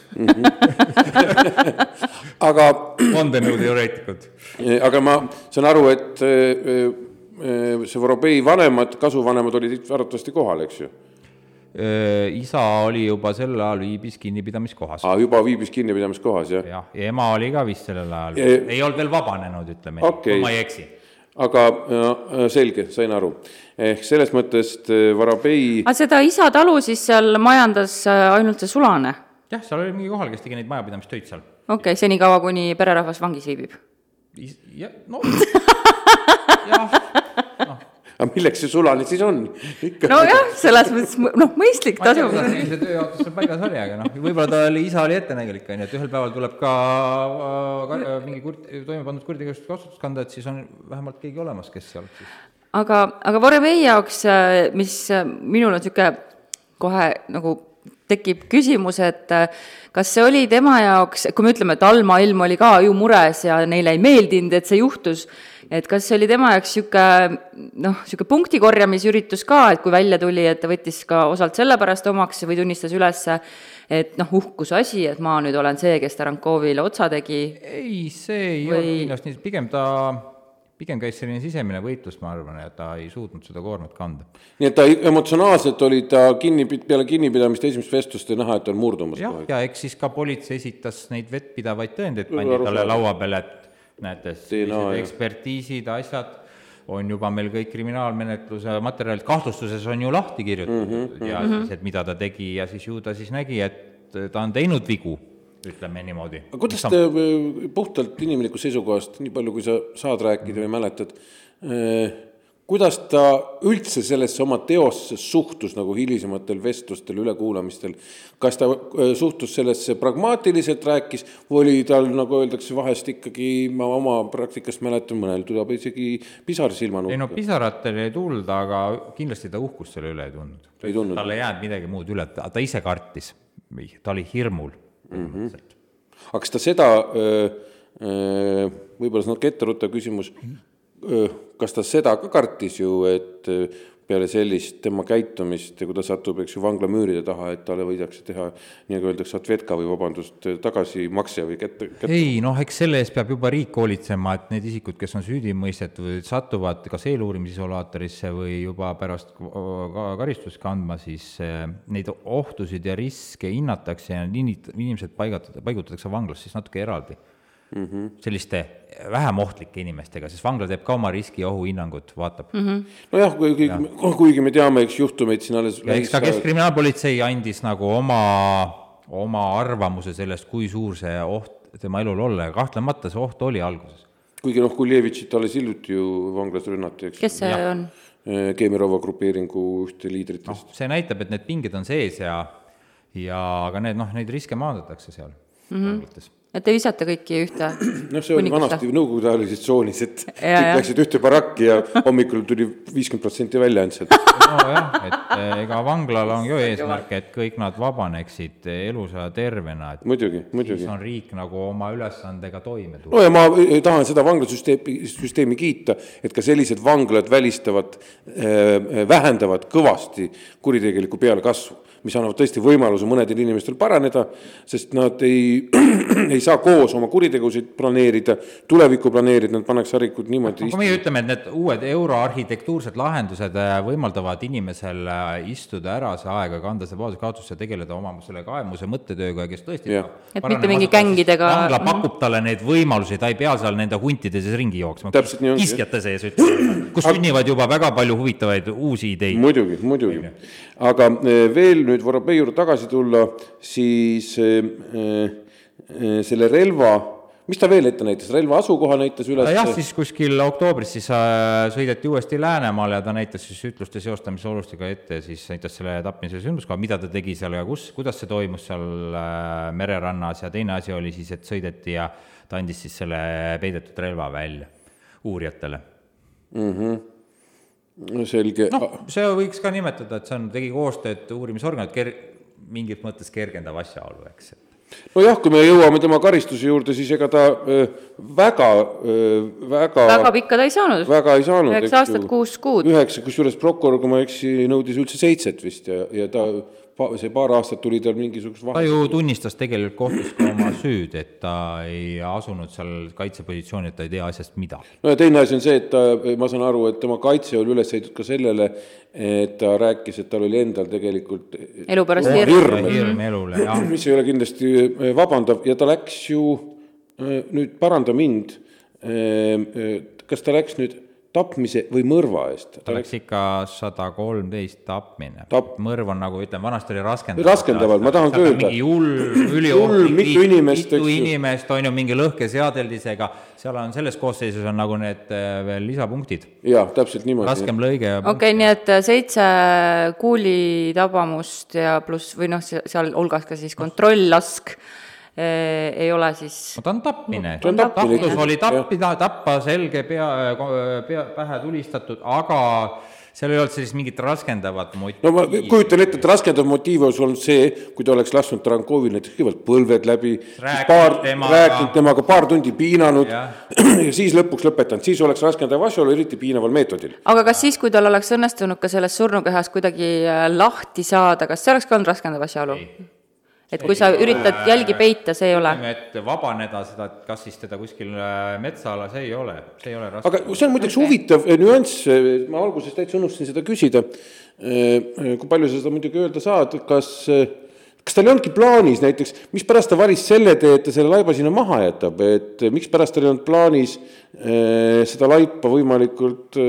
[LAUGHS]
aga
vandenõuteoreetikud.
aga ma saan aru, et eh, eh, see Vorobei vanemad, kasuvanemad olid arvatavasti kohal, eks ju?
Isa oli juba sel ajal, viibis kinnipidamiskohas.
aa, juba viibis kinnipidamiskohas, jah?
jah, ja ema oli ka vist sellel ajal
Ja-,
ei olnud veel vabanenud, ütleme
Okei.
kui ma ei eksi.
aga äh, selge, sain aru. ehk selles mõttes äh, Vorobei
aga seda isa talu siis seal majandas äh, ainult see sulane?
jah, seal oli mingi kohal, kes tegi neid majapidamistöid seal.
okei okay,, senikaua, kuni pererahvas vangis viibib.
jah, no [LAUGHS] jah,
aga milleks see sulane siis on? ikka
nojah, selles mõttes noh, mõistlik
kuidas see tööjaotus seal paigas oli, aga noh, võib-olla ta oli, isa oli ettenägelik, on ju, et ühel päeval tuleb ka äh, ka- mingi kurt-, toime pandud kuritegevust vastutus kanda, et siis on vähemalt keegi olemas, kes seal siis
aga, aga Voremei jaoks, mis äh, minul on niisugune kohe nagu tekib küsimus, et äh, kas see oli tema jaoks, kui me ütleme, et allmaailm oli ka ju mures ja neile ei meeldinud, et see juhtus, et kas see oli tema jaoks niisugune noh, niisugune punkti korjamisüritus ka, et kui välja tuli, et ta võttis ka osalt sellepärast omaks või tunnistas üles, et noh, uhkuse asi, et ma nüüd olen see, kes Tarankovile otsa tegi
ei, see ei
Või-
olnud kindlasti nii, pigem ta, pigem käis selline sisemine võitlus, ma arvan, ja ta ei suutnud seda koormat kanda.
nii et ta emotsionaalselt oli ta kinni, peale kinnipidamist esimest vestlust oli näha, et ta on murdumas
jah
kohe,.
ja eks siis ka politsei esitas neid vettpidavaid tõendeid, pandi talle laua peale, et näete,
ja-
ekspertiisid, asjad on juba meil kõik kriminaalmenetluse materjalid, kahtlustuses on ju lahti kirjutatud mm -hmm. ja siis, et mida ta tegi ja siis ju ta siis nägi, et ta on teinud vigu, ütleme niimoodi.
aga kuidas te äh, puhtalt inimlikust seisukohast, nii palju kui sa saad rääkida või mäletad, kuidas ta üldse sellesse oma teosse suhtus nagu hilisematel vestlustel, ülekuulamistel. kas ta äh, suhtus sellesse pragmaatiliselt, rääkis, või oli tal, nagu öeldakse, vahest ikkagi, ma oma praktikast mäletan, mõnel tuleb isegi pisar silma
ei no pisaratel ei tulnud, aga kindlasti ta uhkust selle üle ei tundnud. Talle ei jäänud midagi muud üle, ta ise kartis, ta oli hirmul mm. -hmm.
aga kas ta seda, võib-olla see on natuke etteruttav küsimus, kas ta seda ka kartis ju, et peale sellist tema käitumist kui ta satub, eks ju, vanglamüüride taha, et talle võidakse teha, nii nagu öeldakse, atvetka või vabandust, tagasimakse või kätte, kätte.
ei noh, eks selle eest peab juba riik hoolitsema, et need isikud, kes on süüdi mõistetud, satuvad kas eeluurimiisolaatorisse või juba pärast ka karistust kandma, siis neid ohtusid ja riske hinnatakse ja inimesed paigatada, paigutatakse vanglasse siis natuke eraldi mm -hmm. selliste vähem ohtlike inimestega, sest vangla teeb ka oma riski ja ohuhinnangut, vaatab mm.
-hmm. nojah, kuigi ja., kuigi me teame, eks juhtumeid siin alles
ja eks ka Keskkriminaalpolitsei andis nagu oma, oma arvamuse sellest, kui suur see oht tema elul olla ja kahtlemata see oht oli alguses.
kuigi noh, Kuljevitšit alles hiljuti ju vanglas rünnati, eks.
kes see ja. on?
Keemiarova grupeeringu ühte liidritest no,.
see näitab, et need pinged on sees ja, ja aga need noh, neid riske maandatakse seal mm -hmm.
Et te visate kõiki ühte [CLEARS THROAT]
noh, see oli vanasti Nõukogude ajalises tsoonis, et [LAUGHS] ja, kõik ja. läksid ühte barakki ja hommikul tuli viiskümmend protsenti välja ainult sealt. [LAUGHS]
nojah, et eh, ega vanglal on ju eesmärk, et kõik nad vabaneksid elusa ja tervena, et
muidugi, muidugi.
siis on riik nagu oma ülesandega toime
tulnud. no ja ma eh, tahan seda vanglasüsteemi, süsteemi kiita, et ka sellised vanglad välistavad äh,, vähendavad kõvasti kuritegelikku pealekasvu mis annavad tõesti võimaluse mõnedel inimestel paraneda, sest nad ei, [CLEARS THROAT] ei saa koos oma kuritegusid planeerida, tulevikku planeerida, nad pannakse harikud niimoodi
kui meie ütleme, et need uued euroarhitektuursed lahendused äh, võimaldavad inimesel äh, istuda ära see aeg ja kanda see vaesuskaotus ja tegeleda oma selle kaemuse mõttetööga ja kes tõesti
ja. et mitte mingi gängidega
vangla pakub talle neid võimalusi, ta ei pea seal nende huntide sees ringi jooksma, kiskjate sees, kus sünnivad juba väga palju huvitavaid uusi ideid.
muidugi, muidugi. aga äh, veel nüüd Vorobei juurde tagasi tulla, siis äh, äh, selle relva, mis ta veel ette näitas, relva asukoha näitas üles?
jah, siis kuskil oktoobris siis äh, sõideti uuesti Läänemaale ja ta näitas siis ütluste seostamise olustega ette, siis näitas selle tapmise sündmuskoha, mida ta tegi seal ja kus, kuidas see toimus seal äh, mererannas ja teine asi oli siis, et sõideti ja ta andis siis selle peidetud relva välja uurijatele
mm. -hmm no selge.
noh, see võiks ka nimetada, et see on, tegi koostööd uurimisorganid, ker-, mingit mõttes kergendav asjaolu, eks, et
nojah, kui me jõuame tema karistuse juurde, siis ega ta öö, väga, väga
väga pikka ta ei saanud.
väga ei saanud.
üheksa aastat, kuus kuud.
üheksa, kusjuures prokurör, kui ma ei eksi, nõudis üldse seitset vist ja, ja ta see paar aastat tuli tal mingisugust
vahe. ta ju tunnistas tegelikult kohtus ka oma süüd, et ta ei asunud seal kaitsepositsiooni, et ta ei tea asjast midagi.
no ja teine asi on see, et ta, ma saan aru, et tema kaitse oli üles ehitatud ka sellele, et ta rääkis, et tal oli endal tegelikult
elu pärast
hirm, hirm, hirm elule, jah. [LAUGHS]
mis ei ole kindlasti eh, vabandav ja ta läks ju, eh, nüüd paranda mind, eh, kas ta läks nüüd tapmise või mõrva eest.
ta läks ikka sada kolmteist tapmine
Tap....
mõrv on nagu ütleme, vanasti oli raskendav.
raskendaval, ma tahan ka öelda.
mingi hull, üliohtlik, mitu inimest, mitu inimest on ju mingi lõhkeseadeldisega, seal on selles koosseisus on nagu need äh, veel lisapunktid.
jah, täpselt niimoodi.
raskem lõige.
okei okay,, nii et äh, seitse kuulitabamust ja pluss või noh, sealhulgas ka siis kontrolllask Äh, ei ole siis
no ta on tapmine, tapplus oli tappida, tappa selge pea, pea, pähe tulistatud, aga seal ei olnud sellist mingit raskendavat motiivi.
no ma kujutan ette, et raskendav motiiv oleks olnud see, kui ta oleks lasknud Tarankovil näiteks kõigepealt põlved läbi, paar, rääkinud temaga paar tundi piinanud ja. [CLEARS THROAT] ja siis lõpuks lõpetanud, siis oleks raskendav asjaolu, eriti piinaval meetodil.
aga kas siis, kui tal oleks õnnestunud ka sellest surnukehast kuidagi äh, lahti saada, kas see oleks ka olnud raskendav asjaolu? Et kui sa üritad jälgi peita, see ei ole.
et vabaneda seda, et kas siis teda kuskil äh, metsaala, see ei ole, see ei ole raske.
aga see on muideks okay. huvitav äh, nüanss, äh, ma alguses täitsa unustasin seda küsida, kui palju sa seda muidugi öelda saad, kas kas tal ei olnudki plaanis näiteks, mispärast ta valis selle tee, et ta selle laiba sinna maha jätab, et mikspärast tal ei olnud plaanis seda laipa võimalikult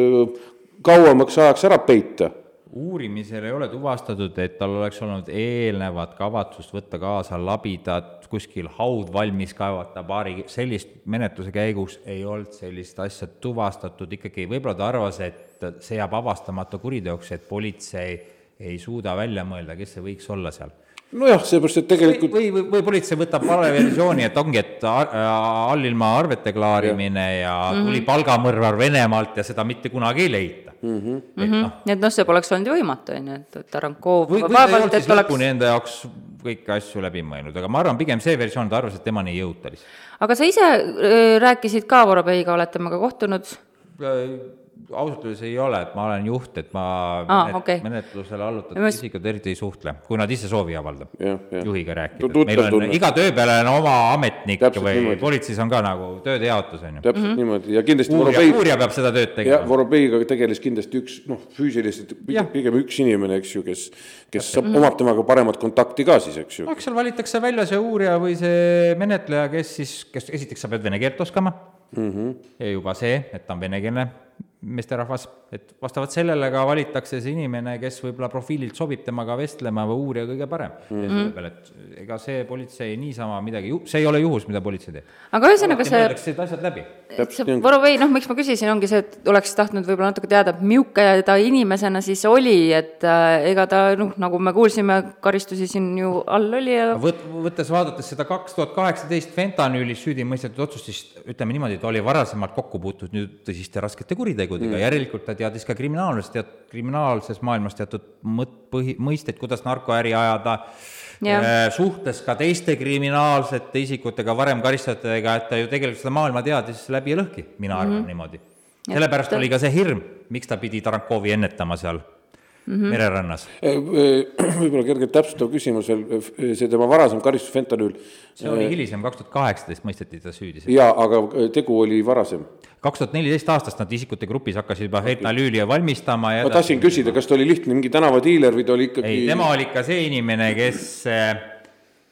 kauemaks ajaks ära peita?
Uurimisel ei ole tuvastatud, et tal oleks olnud eelnevat kavatsust võtta kaasa labidat, kuskil haud valmis kaevata paari, sellist menetluse käigus ei olnud sellist asja tuvastatud, ikkagi võib-olla ta arvas, et see jääb avastamata kuriteoks, et politsei ei suuda välja mõelda, kes see võiks olla seal.
Nojah, seepärast, et tegelikult
või, või, või politsei võtab vale versiooni, et ongi, et allilma arvete klaarimine ja, ja mm -hmm. tuli palgamõrvar Venemaalt ja seda mitte kunagi ei leita mm.
-hmm. et noh, et noh, see poleks olnud ju võimatu, on ju, et, et Tarankov
või, või ta ei olnud siis oleks... lõpuni enda jaoks kõiki asju läbi mõelnud, aga ma arvan, pigem see versioon, ta arvas, et temani ei jõuta lihtsalt.
aga sa ise äh, rääkisid ka Vorobeiga, oled temaga kohtunud?
Ausalt öeldes ei ole, et ma olen juht, et ma
ah, menet, okay.
menetlusele allutatud Mas... isikud eriti ei suhtle, kui nad ise soovi avaldab juhiga rääkida. meil on tunne. iga töö peale on oma ametnik täpselt või niimoodi. politseis on ka nagu tööde jaotus, on ju.
täpselt mm -hmm. niimoodi ja kindlasti
uurija Vorobei... uurija peab seda tööd tegema.
Vorobeiga tegeles kindlasti üks noh, füüsiliselt pigem üks inimene, eks ju, kes, kes saab, omab temaga paremat kontakti ka siis, eks ju.
eks seal valitakse välja see uurija või see menetleja, kes siis, kes esiteks sa pead vene keelt oskama mm. -hmm. ja juba see, et ta on venekeelne meesterahvas, et vastavalt sellele ka valitakse see inimene, kes võib-olla profiililt sobib temaga vestlema või uurija kõige parem mm. -hmm. selle peale, et ega see politsei niisama midagi, see ei ole juhus, mida politsei teeb.
aga ühesõnaga see
need asjad läbi.
see Vorovei, noh, miks ma küsisin, ongi see, et oleks tahtnud võib-olla natuke teada, milline ta inimesena siis oli, et äh, ega ta noh, nagu me kuulsime, karistusi siin ju all oli ja
võt-, võttes, vaadates seda kaks tuhat kaheksateist fentanüülis süüdi mõistetud otsust, siis ütleme niimoodi, ta oli varasemalt kokku puutunud tõsiste raskete kuritegudega, kuritegudega mm., järelikult ta teadis ka kriminaalses, tead-, kriminaalses maailmas teatud mõt-, põhi, mõisteid, kuidas narkoäri ajada, äh, suhtles ka teiste kriminaalsete isikutega, varem karistatutega, et ta ju tegelikult seda maailma teadis läbi ja lõhki, mina arvan mm -hmm. niimoodi. sellepärast oli ka see hirm, miks ta pidi Tarankovi ennetama seal mm -hmm. mererannas.
Äh, äh, [CLEARS THROAT] võib-olla kergelt täpsustav küsimus veel, äh, see tema varasem karistus fentanüül.
see oli hilisem, kaks tuhat kaheksateist mõisteti ta süüdi.
jaa, aga tegu oli varasem.
kaks tuhat neliteist aastast nad isikute grupis hakkasid juba fentanüüli valmistama ja
ma tahtsin küsida, kas ta oli lihtne mingi tänavadiiler või ta oli ikkagi
ei, tema oli ikka see inimene, kes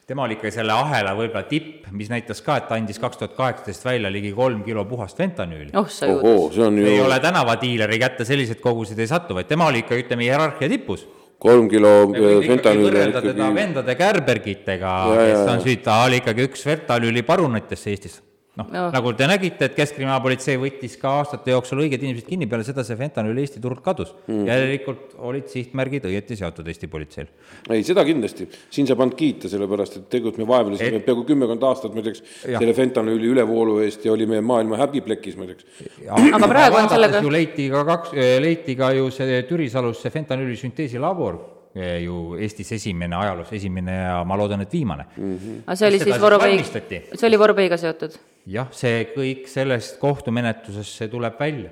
tema oli ikka selle ahela võib-olla tipp, mis näitas ka, et ta andis kaks tuhat kaheksateist välja ligi kolm kilo puhast fentanüüli.
oh.
Ju... ei ole tänavadiileri kätte sellised kogused ei satu, vaid tema oli ikka, ütleme, hierarhia tipus.
kolm kilo fentanüüli
võrrelda ikkagi... teda vendade Kärbergitega, kes on süüdi, ta oli ikkagi üks fentanüüli parunatest Eestis noh no., nagu te nägite, et Keskkriminaalpolitsei võttis ka aastate jooksul õiged inimesed kinni, peale seda see fentanüül Eesti turult kadus mm.. järelikult olid sihtmärgid õieti seatud Eesti politseil.
ei, seda kindlasti, siin saab ainult kiita, sellepärast et tegelikult me vaevlesime et... peaaegu kümmekond aastat muideks selle fentanüüli ülevoolu eest ja olime maailma häbiplekis muideks.
aga praegu on sellega
ju leiti ka kaks, leiti ka ju see Türisalus see fentanüüli sünteesilabor Eh, ju Eestis esimene, ajaloos esimene ja ma loodan, et viimane mm.
-hmm. aga see oli siis Vorobei, see oli Vorobeiga seotud?
Jah, see kõik sellest kohtumenetlusest, see tuleb välja.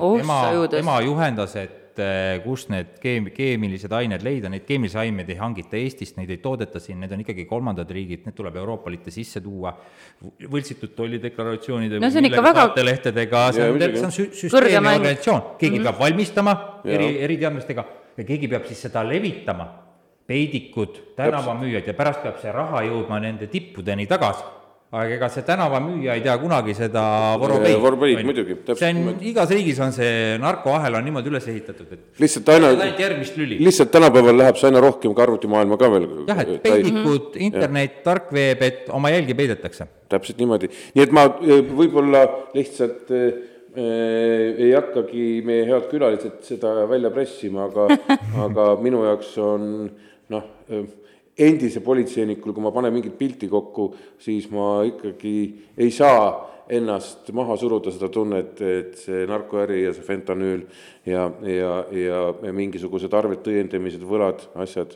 Oh,.
tema, tema juhendas, et eh, kust need keem-, keemilised ained leida, neid keemilisi aineid ei hangita Eestist, neid ei toodeta siin, need on ikkagi kolmandad riigid, need tuleb Euroopa Liitu sisse tuua, võltsitud tollideklaratsioonide
no see on ikka väga
lehtedega, see on, see on sü-, süsteemne organisatsioon, keegi mm -hmm. peab valmistama eri, eriteadmistega ja keegi peab siis seda levitama, peidikud, tänavamüüjad ja pärast peab see raha jõudma nende tippudeni tagasi aga ega see tänavamüüja ei tea kunagi seda
voropeid. voropeid muidugi.
see on igas riigis on see narkoahel on niimoodi üles ehitatud, et
lihtsalt aina, lihtsalt tänapäeval läheb see aina rohkem ka arvutimaailma ka veel.
jah, et peidikud, internet, tarkveeb, et oma jälgi peidetakse.
täpselt niimoodi, nii et ma e, võib-olla lihtsalt e, ei hakkagi meie head külalised seda välja pressima, aga [LAUGHS] aga minu jaoks on noh, endise politseinikul, kui ma panen mingit pilti kokku, siis ma ikkagi ei saa ennast maha suruda seda tunnet, et see narkoäri ja see fentanüül ja, ja, ja, ja mingisugused arvete õiendamised, võlad, asjad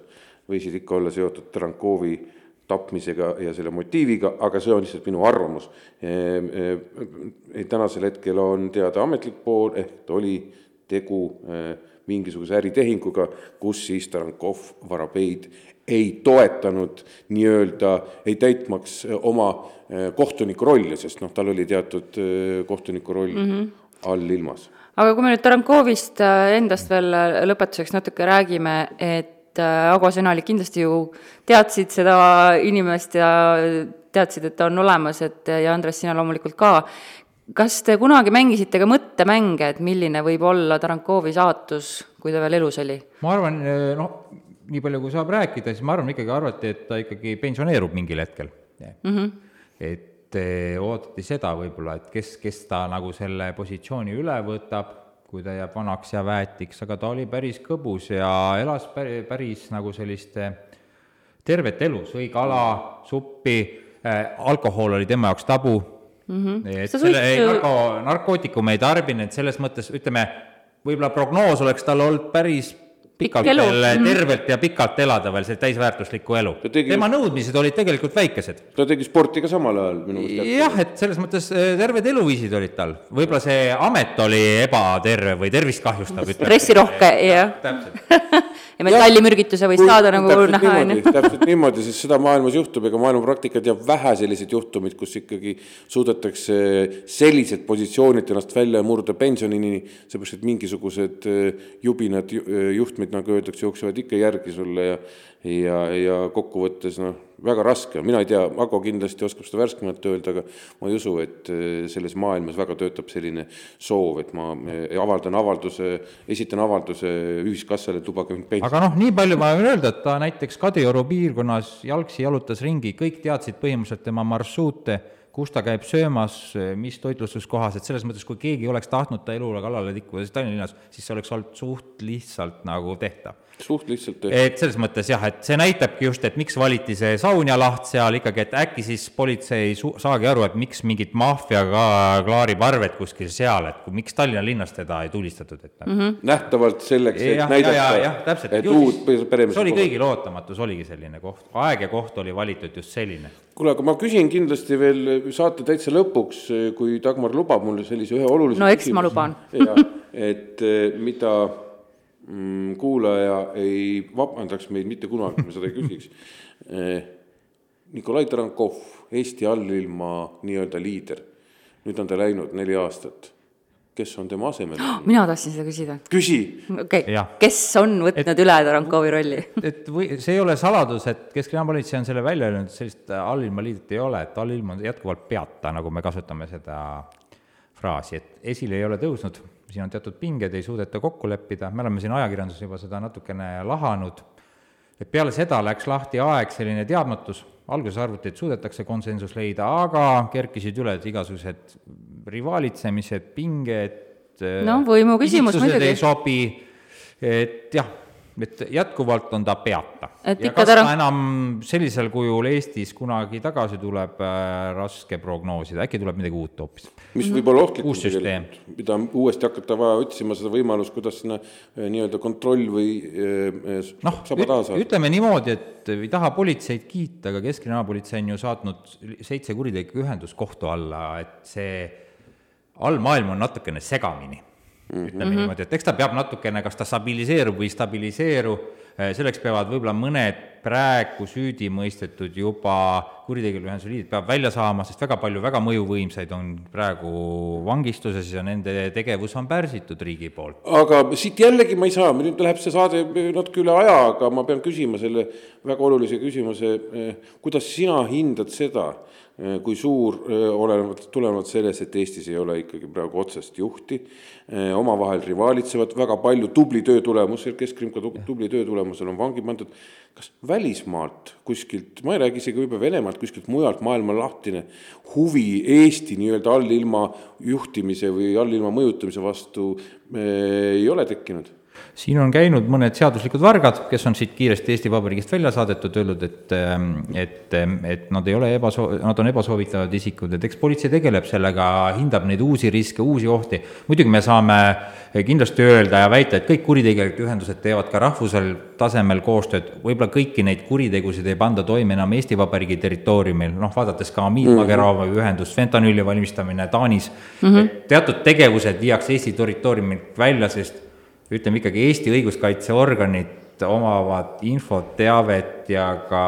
võisid ikka olla seotud Trankovi tapmisega ja selle motiiviga, aga see on lihtsalt minu arvamus e,. E, tänasel hetkel on teada ametlik pool, ehk oli tegu e, mingisuguse äritehinguga, kus siis Tarankov Varabeid ei toetanud nii-öelda, ei täitmaks äh, oma äh, kohtuniku rolli, sest noh, tal oli teatud äh, kohtuniku roll mm -hmm. all ilmas.
aga kui me nüüd Tarankovist endast veel lõpetuseks natuke räägime, et Ago, sina olid kindlasti ju, teadsid seda inimest ja teadsid, et ta on olemas, et ja Andres, sina loomulikult ka, kas te kunagi mängisite ka mõttemänge, et milline võib olla Tarankovi saatus, kui ta veel elus oli?
ma arvan, noh, nii palju, kui saab rääkida, siis ma arvan, ikkagi arvati, et ta ikkagi pensioneerub mingil hetkel mm. -hmm. et eh, oodati seda võib-olla, et kes, kes ta nagu selle positsiooni üle võtab, kui ta jääb vanaks ja väetiks, aga ta oli päris kõbus ja elas päris, päris nagu sellist eh, tervet elu, sõi kala, suppi äh,, alkohol oli tema jaoks tabu mm. -hmm. et selle suitsu... narko, narkootikume ei tarbinud, selles mõttes ütleme, võib-olla prognoos oleks tal olnud päris pikalt Pikk veel mm. tervelt ja pikalt elada veel see täisväärtuslikku elu. Tegi... tema nõudmised olid tegelikult väikesed.
ta tegi sporti ka samal ajal minu
meelest. jah, et selles mõttes äh, terved eluviisid olid tal, võib-olla see amet oli ebaterve või tervist kahjustav. [LAUGHS]
stressirohke, jah. täpselt [LAUGHS] ja metallimürgituse võis saada nagu näha,
on ju. täpselt niimoodi, sest seda maailmas juhtub, ega maailmapraktika teab vähe selliseid juhtumeid, kus ikkagi suudetakse selliselt positsioonilt ennast välja murda pensionini, seepärast et mingisugused äh, jubinad äh, juhtmed, nagu öeldakse, jooksevad ikka järgi sulle ja ja, ja kokkuvõttes noh, väga raske on, mina ei tea, Ago kindlasti oskab seda värskemalt öelda, aga ma ei usu, et äh, selles maailmas väga töötab selline soov, et ma äh, avaldan avalduse, esitan avalduse ühiskassale, et lubage mind pensioni.
aga noh, nii palju ma võin öelda, et ta näiteks Kadrioru piirkonnas jalgsi jalutas ringi, kõik teadsid põhimõtteliselt tema marsruute kus ta käib söömas, mis toitlustuskohas, et selles mõttes, kui keegi oleks tahtnud ta elule kallale tikkuda, siis Tallinna linnas, siis see oleks olnud suht lihtsalt nagu tehtav
suht lihtsalt
tehtud. et selles mõttes jah, et see näitabki just, et miks valiti see Saunja laht seal ikkagi, et äkki siis politsei ei su-, saagi aru, et miks mingit maffia ka klaarib arvet kuskil seal, et kui, miks Tallinna linnas teda ei tulistatud, et mm
-hmm. nähtavalt selleks, et ja, näidata,
et uut peremees see oli kõigil ootamatu, see oligi selline koht, aeg ja koht oli valitud just selline.
Kuule, aga ma küsin kindlasti veel saate täitsa lõpuks, kui Dagmar lubab mulle sellise ühe olulise
no eks küsimuse. ma luban. [LAUGHS]
et eh, mida mm, kuulaja ei vabandaks meid mitte kunagi, kui me seda ei küsiks eh,. Nikolai Tarankov, Eesti allilma nii-öelda liider, nüüd on ta läinud neli aastat kes on tema asemel oh,? [GASPS]
mina tahtsin seda küsida.
küsi!
okei okay., kes on võtnud et, üle Tarankovi rolli [LAUGHS]
et või see ei ole saladus, et Keskkriminaalpolitsei on selle välja öelnud, et sellist allilma liidrit ei ole, et allilm on jätkuvalt peata, nagu me kasutame seda fraasi, et esile ei ole tõusnud siin on teatud pinged, ei suudeta kokku leppida, me oleme siin ajakirjanduses juba seda natukene lahanud, et peale seda läks lahti aeg selline teadmatus, alguses arvati, et suudetakse konsensus leida, aga kerkisid üles igasugused rivaalitsemised, pinged,
no võimu küsimus
muidugi. ei sobi, et jah et jätkuvalt on ta peata.
Ja
kas
ta
enam sellisel kujul Eestis kunagi tagasi tuleb äh,, raske prognoosida, äkki tuleb midagi uut hoopis.
mis võib olla tegelikult, mida uuesti hakata vaja otsima seda võimalust, kuidas sinna äh, nii-öelda kontroll või äh,
noh, ütleme niimoodi, et ei taha politseid kiita, aga Keskkriminaalpolitsei on ju saatnud seitse kuritegelikku ühendust kohtu alla, et see allmaailm on natukene segamini mm, -hmm. ütleme mhm. niimoodi, et eks ta peab natukene, kas ta stabiliseerub või ei stabiliseeru, selleks peavad võib-olla mõned praegu süüdi mõistetud juba kuritegeliku ühenduse liidrid peavad välja saama, sest väga palju väga mõjuvõimsaid on praegu vangistuses ja nende tegevus on pärsitud riigi poolt.
aga siit jällegi ma ei saa, nüüd läheb see saade natuke üle aja, aga ma pean küsima selle väga olulise küsimuse, eh, kuidas sina hindad seda, Äh, kui suur, äh, olenevalt, tulenevalt sellest, et Eestis ei ole ikkagi praegu otsest juhti, omavahel rivaalitsevad, väga palju tubli töö tulemusel, Keskkrimm ka tubli töö tulemusel on vangi pandud, kas välismaalt kuskilt, ma ei räägi isegi võib-olla Venemaalt, kuskilt mujalt maailma lahtine huvi Eesti nii-öelda allilma juhtimise või allilma mõjutamise vastu ei ole tekkinud?
Siin on käinud mõned seaduslikud vargad, kes on siit kiiresti Eesti Vabariigist välja saadetud, öelnud, et, ähm, et, ähm, et nad ei ole ebasoo-, nad on ebasoovitavad isikud, et eks politsei tegeleb sellega, hindab neid uusi riske, uusi ohti. muidugi me saame kindlasti öelda ja väita, et kõik kuritegelikud ühendused teevad ka rahvusel tasemel koostööd, võib-olla kõiki neid kuritegusid ei panda toime enam Eesti Vabariigi territooriumil, noh, vaadates ka Miilmagerava mm -hmm. ühendust, fentanüüli valmistamine Taanis mm, -hmm. teatud tegevused viiakse Eesti territooriumilt välja, sest ütleme ikkagi Eesti õiguskaitseorganid omavad infot, teavet ja ka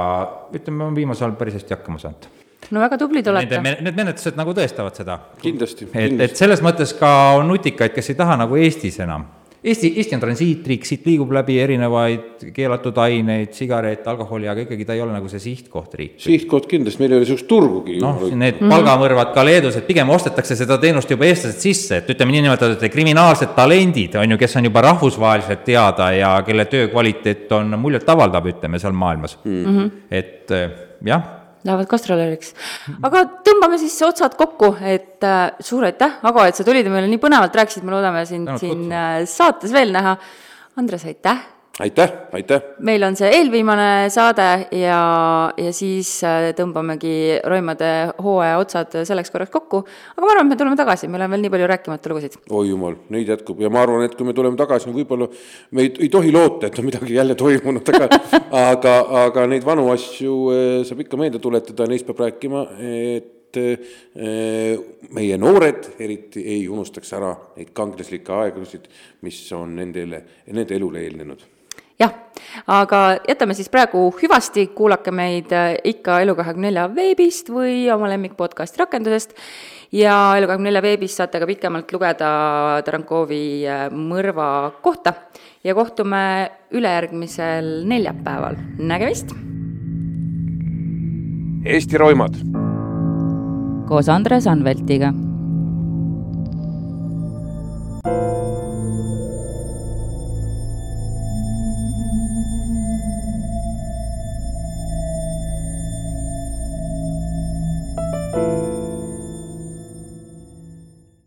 ütleme, on viimasel ajal päris hästi hakkama saanud
no väga tublid olete.
Need menetlused nagu tõestavad seda.
kindlasti.
et, et selles mõttes ka on nutikaid, kes ei taha nagu Eestis enam Eesti, Eesti on transiitriik, siit liigub läbi erinevaid keelatud aineid, sigaret, alkoholi, aga ikkagi ta ei ole nagu see sihtkoht riik.
sihtkoht kindlasti, meil ei ole niisugust turgugi.
noh, need palgamõrvad ka Leedus, et pigem ostetakse seda teenust juba eestlased sisse, et ütleme niinimetatud kriminaalsed talendid, on ju, kes on juba rahvusvaheliselt teada ja kelle töö kvaliteet on muljetavaldav, ütleme, seal maailmas mm. -hmm. et eh, jah
Lähevad gastrolööriks. aga tõmbame siis otsad kokku, et äh, suur aitäh, Ago, et sa tulid ja meile nii põnevalt rääkisid, me loodame sind no, siin kutsu. äh, saates veel näha. Andres, aitäh
aitäh, aitäh!
meil on see eelviimane saade ja, ja siis äh, tõmbamegi Roimade hooaja otsad selleks korraks kokku. aga ma arvan, et me tuleme tagasi, meil on veel nii palju rääkimata lugusid.
oi jumal, neid jätkub ja ma arvan, et kui me tuleme tagasi, võib-olla me ei, ei tohi loota, et on midagi jälle toimunud, aga [LAUGHS] aga, aga neid vanu asju äh, saab ikka meelde tuletada, neist peab rääkima, et äh, meie noored eriti ei unustaks ära neid kangelaslikke aegasid, mis on nendele, nende elule eelnenud
jah, aga jätame siis praegu hüvasti, kuulake meid äh, ikka Elu24 veebist või oma lemmik podcasti rakendusest ja Elu24 veebis saate ka pikemalt lugeda Tarankovi äh, mõrva kohta ja kohtume ülejärgmisel neljapäeval, nägemist!
Eesti roimad!
koos Andres Anveltiga